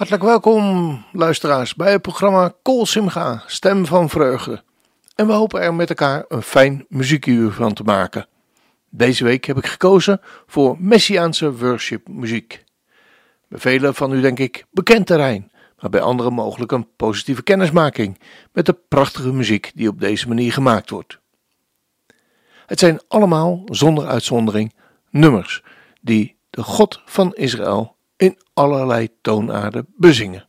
Hartelijk welkom, luisteraars, bij het programma Kool Simga, Stem van Vreugde. En we hopen er met elkaar een fijn muziekuur van te maken. Deze week heb ik gekozen voor Messiaanse worship muziek. Bij velen van u denk ik bekend terrein, maar bij anderen mogelijk een positieve kennismaking met de prachtige muziek die op deze manier gemaakt wordt. Het zijn allemaal, zonder uitzondering, nummers die de God van Israël in allerlei toonaarden bezingen.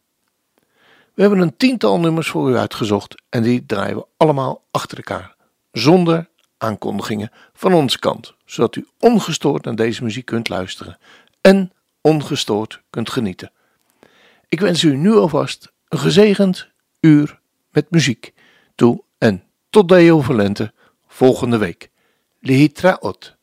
We hebben een tiental nummers voor u uitgezocht en die draaien we allemaal achter elkaar, zonder aankondigingen van onze kant, zodat u ongestoord naar deze muziek kunt luisteren en ongestoord kunt genieten. Ik wens u nu alvast een gezegend uur met muziek toe en tot Valente volgende week. Lihitraot.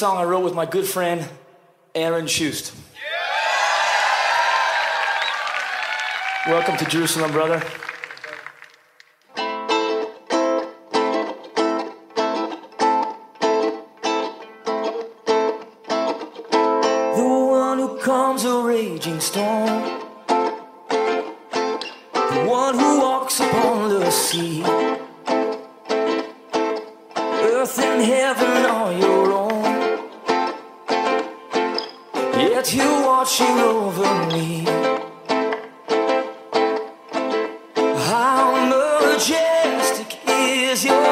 song I wrote with my good friend, Aaron Schust. Welcome to Jerusalem, brother. The one who comes a raging storm, the one who walks upon the sea. How majestic is your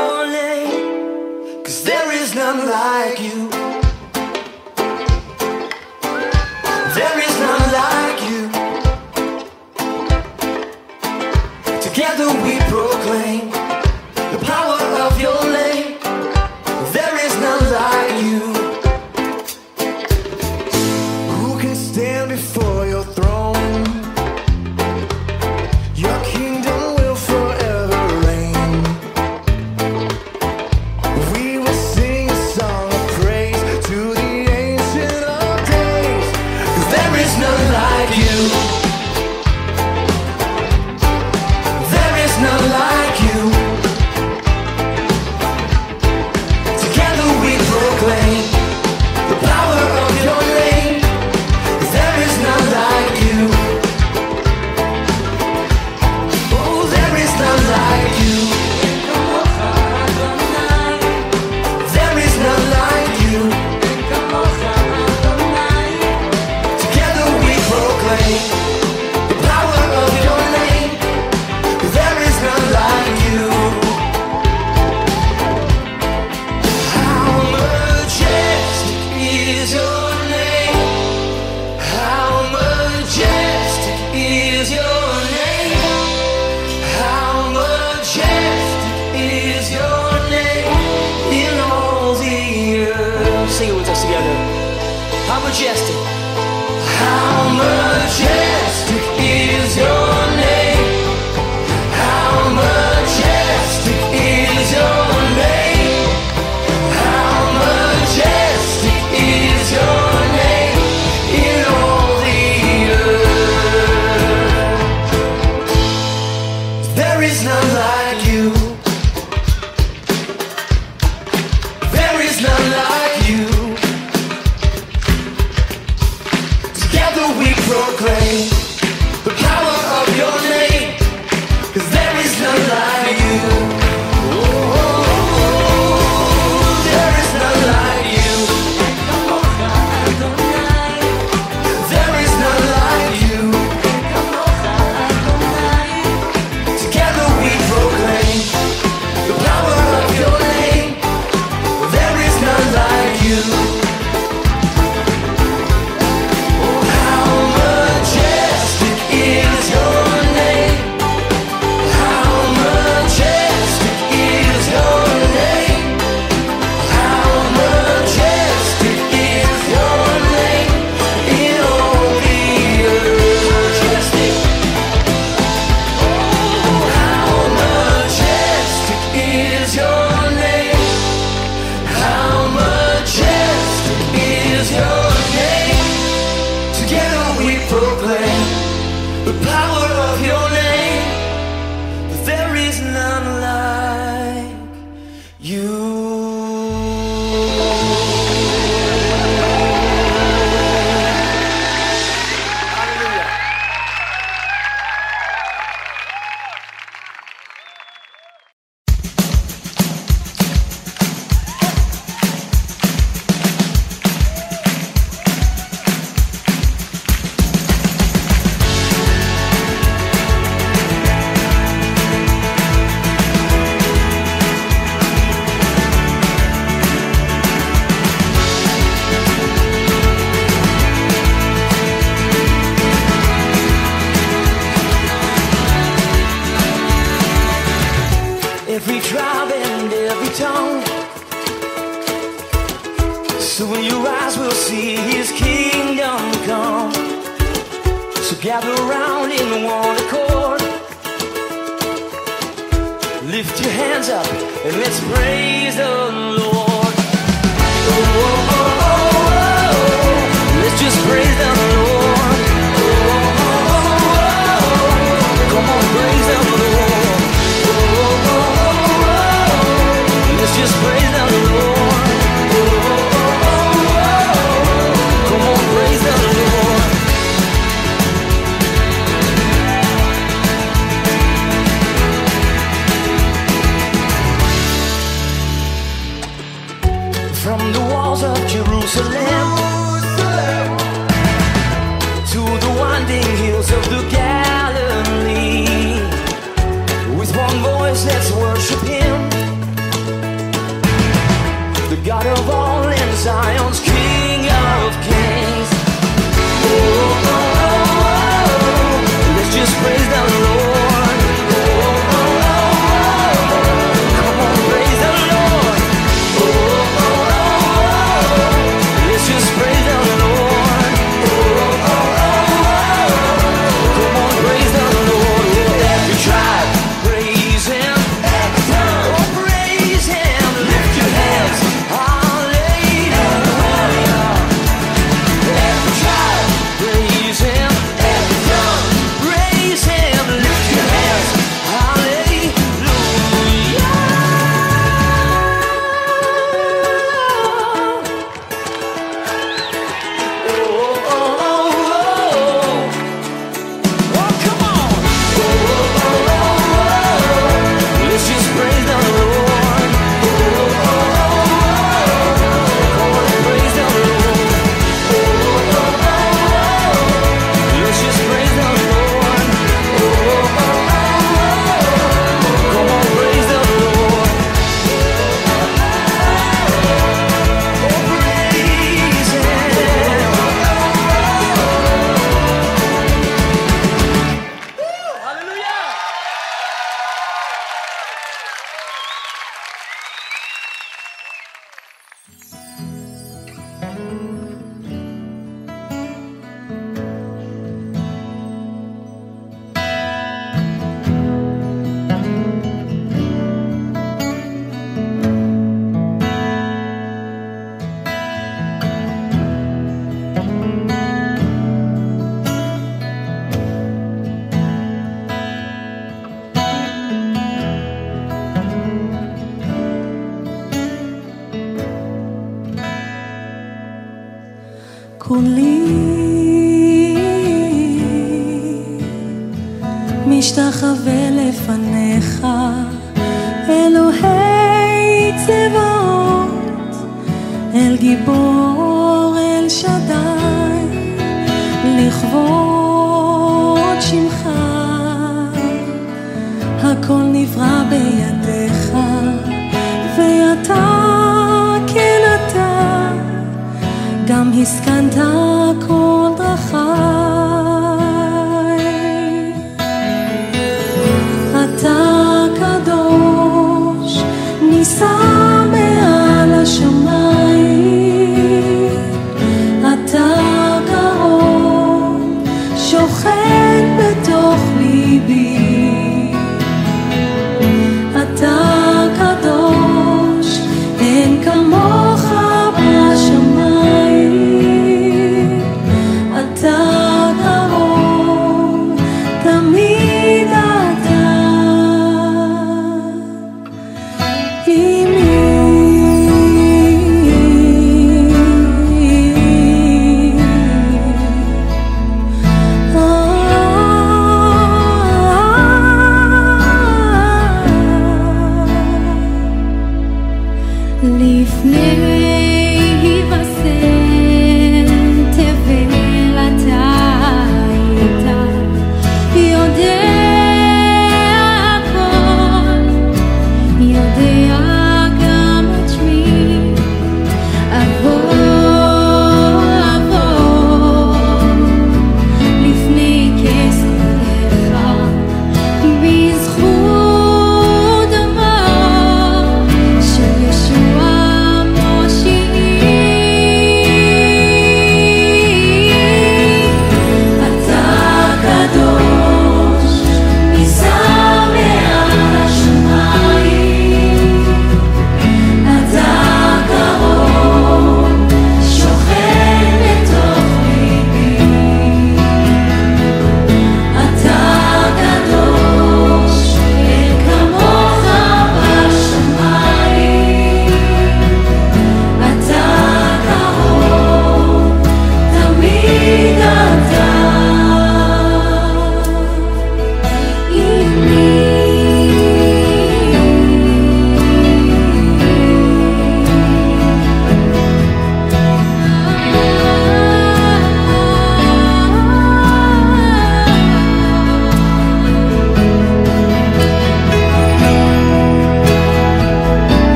啊。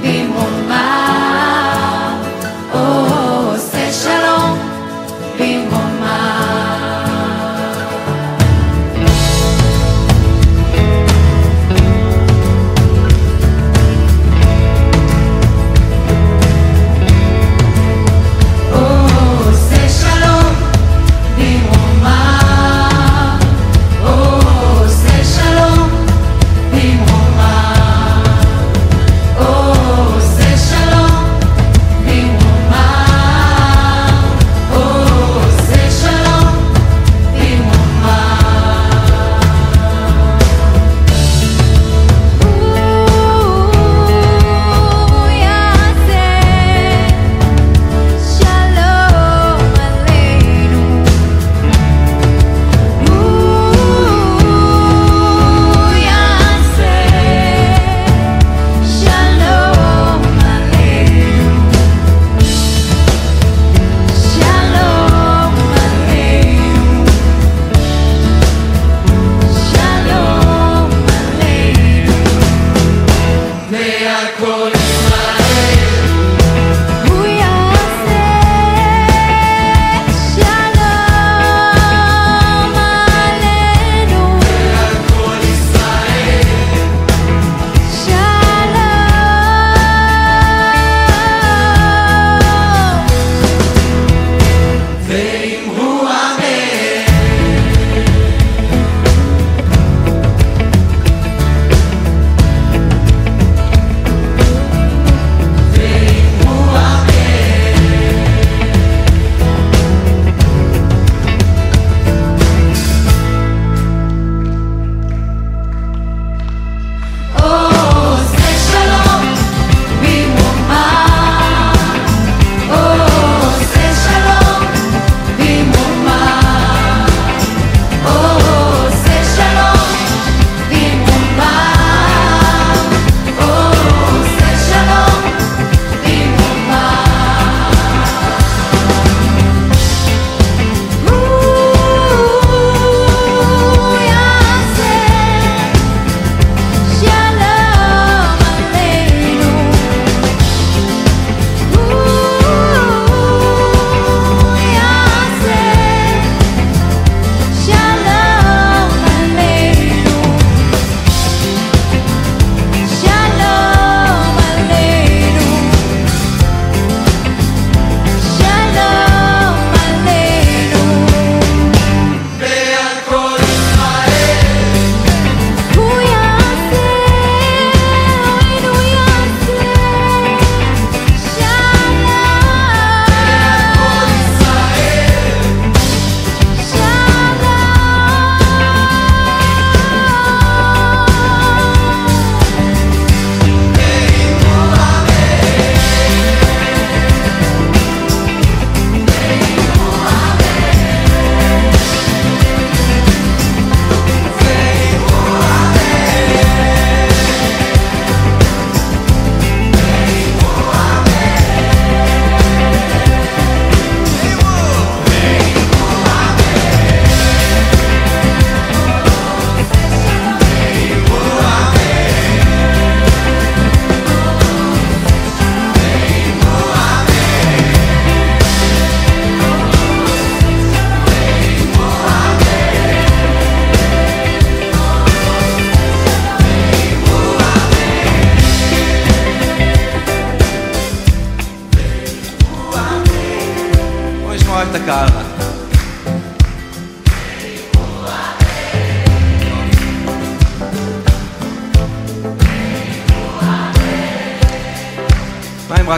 be more.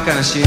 かな瞬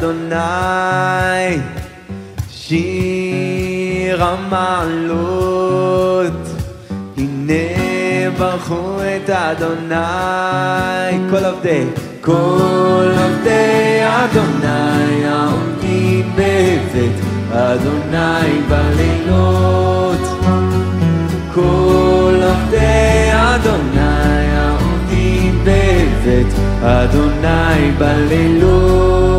אדוני שיר המעלות. הנה ברכו את אדוני כל עובדי כל עובדי אדוני העומדים בבית אדוני בלילות. כל עובדי אדוני העומדים בבית אדוני בלילות.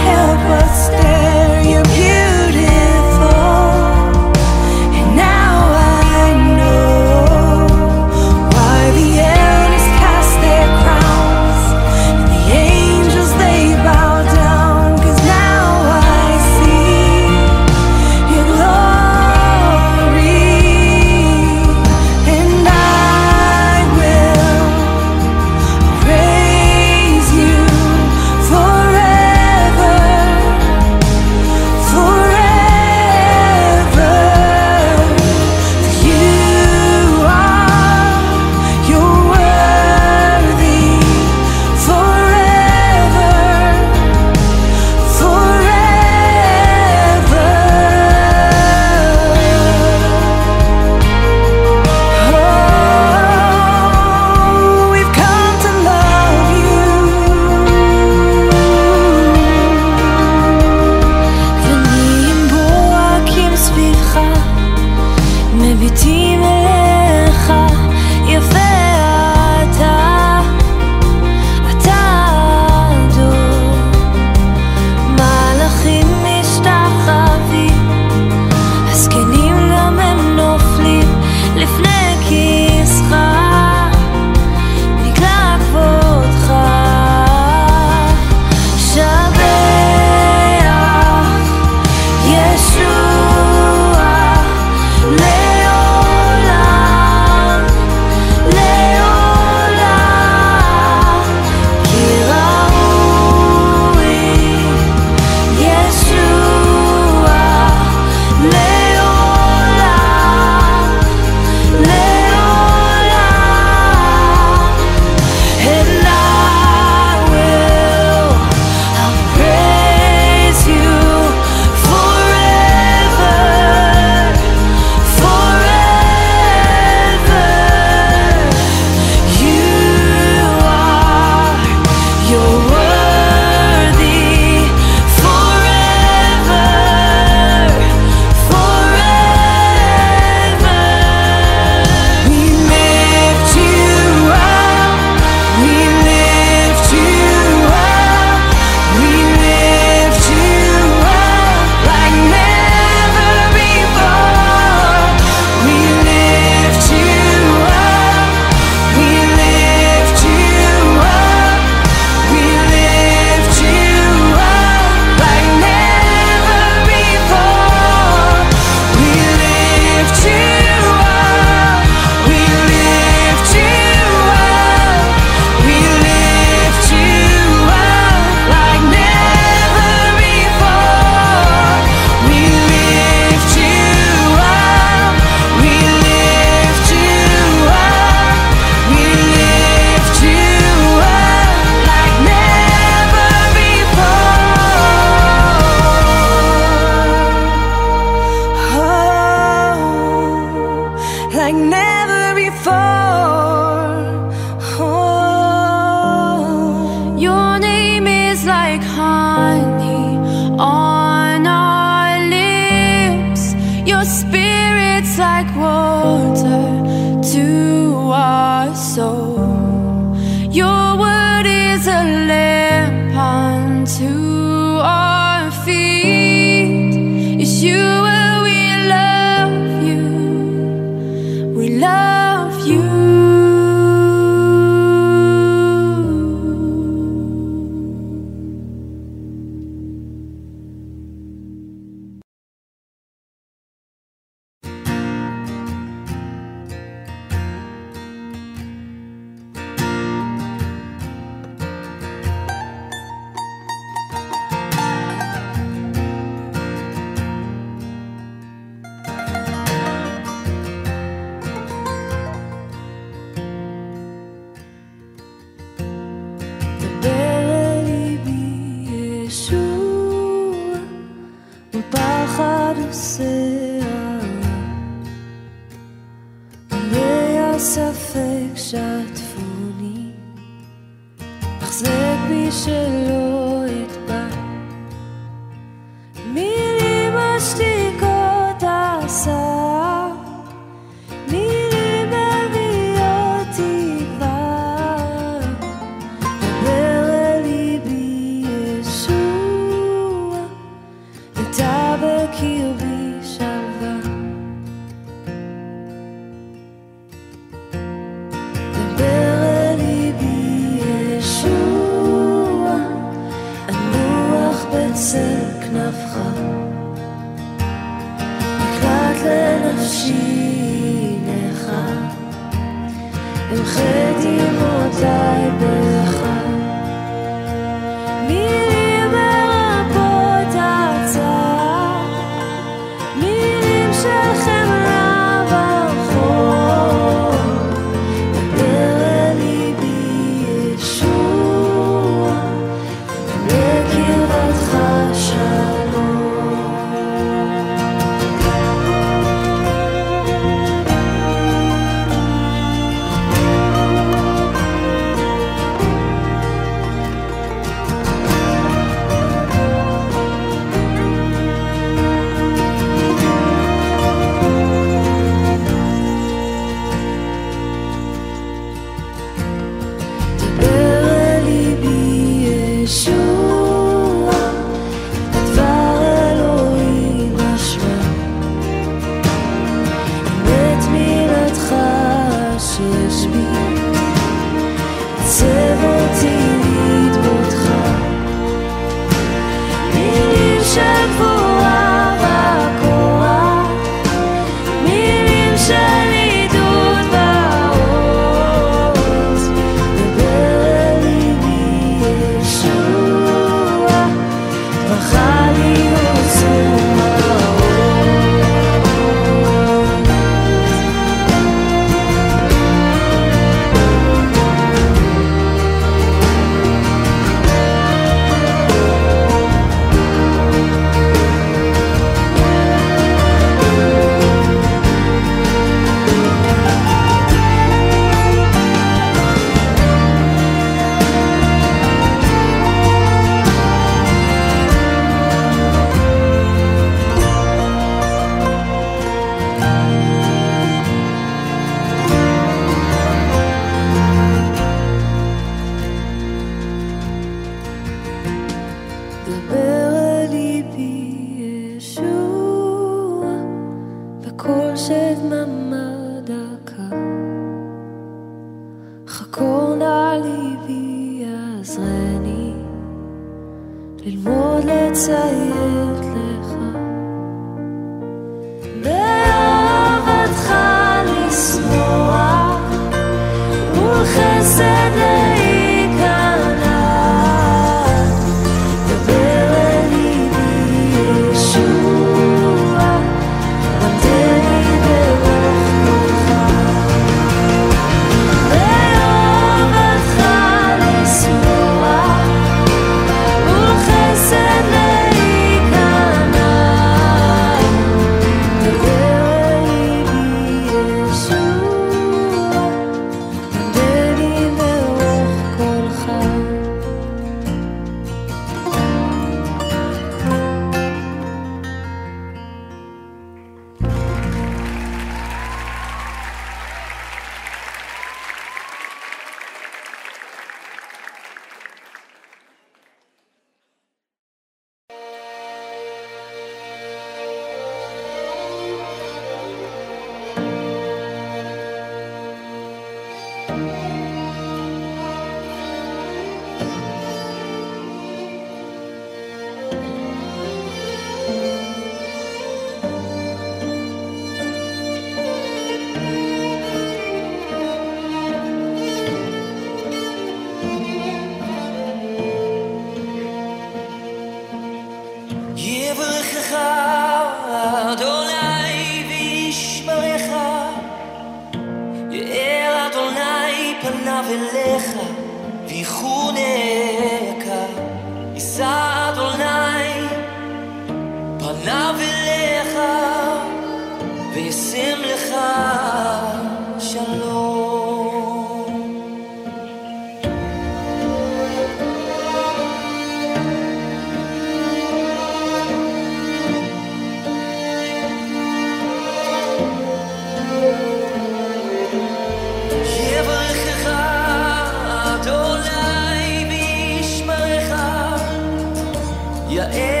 Yeah.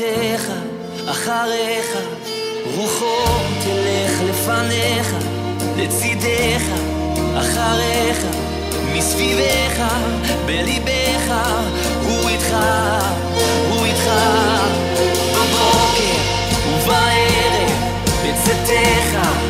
בעקבותיך, אחריך, רוחו תלך לפניך, לצידך, אחריך, מסביבך, בליבך, הוא איתך, הוא איתך. בבוקר ובערב, בצאתך,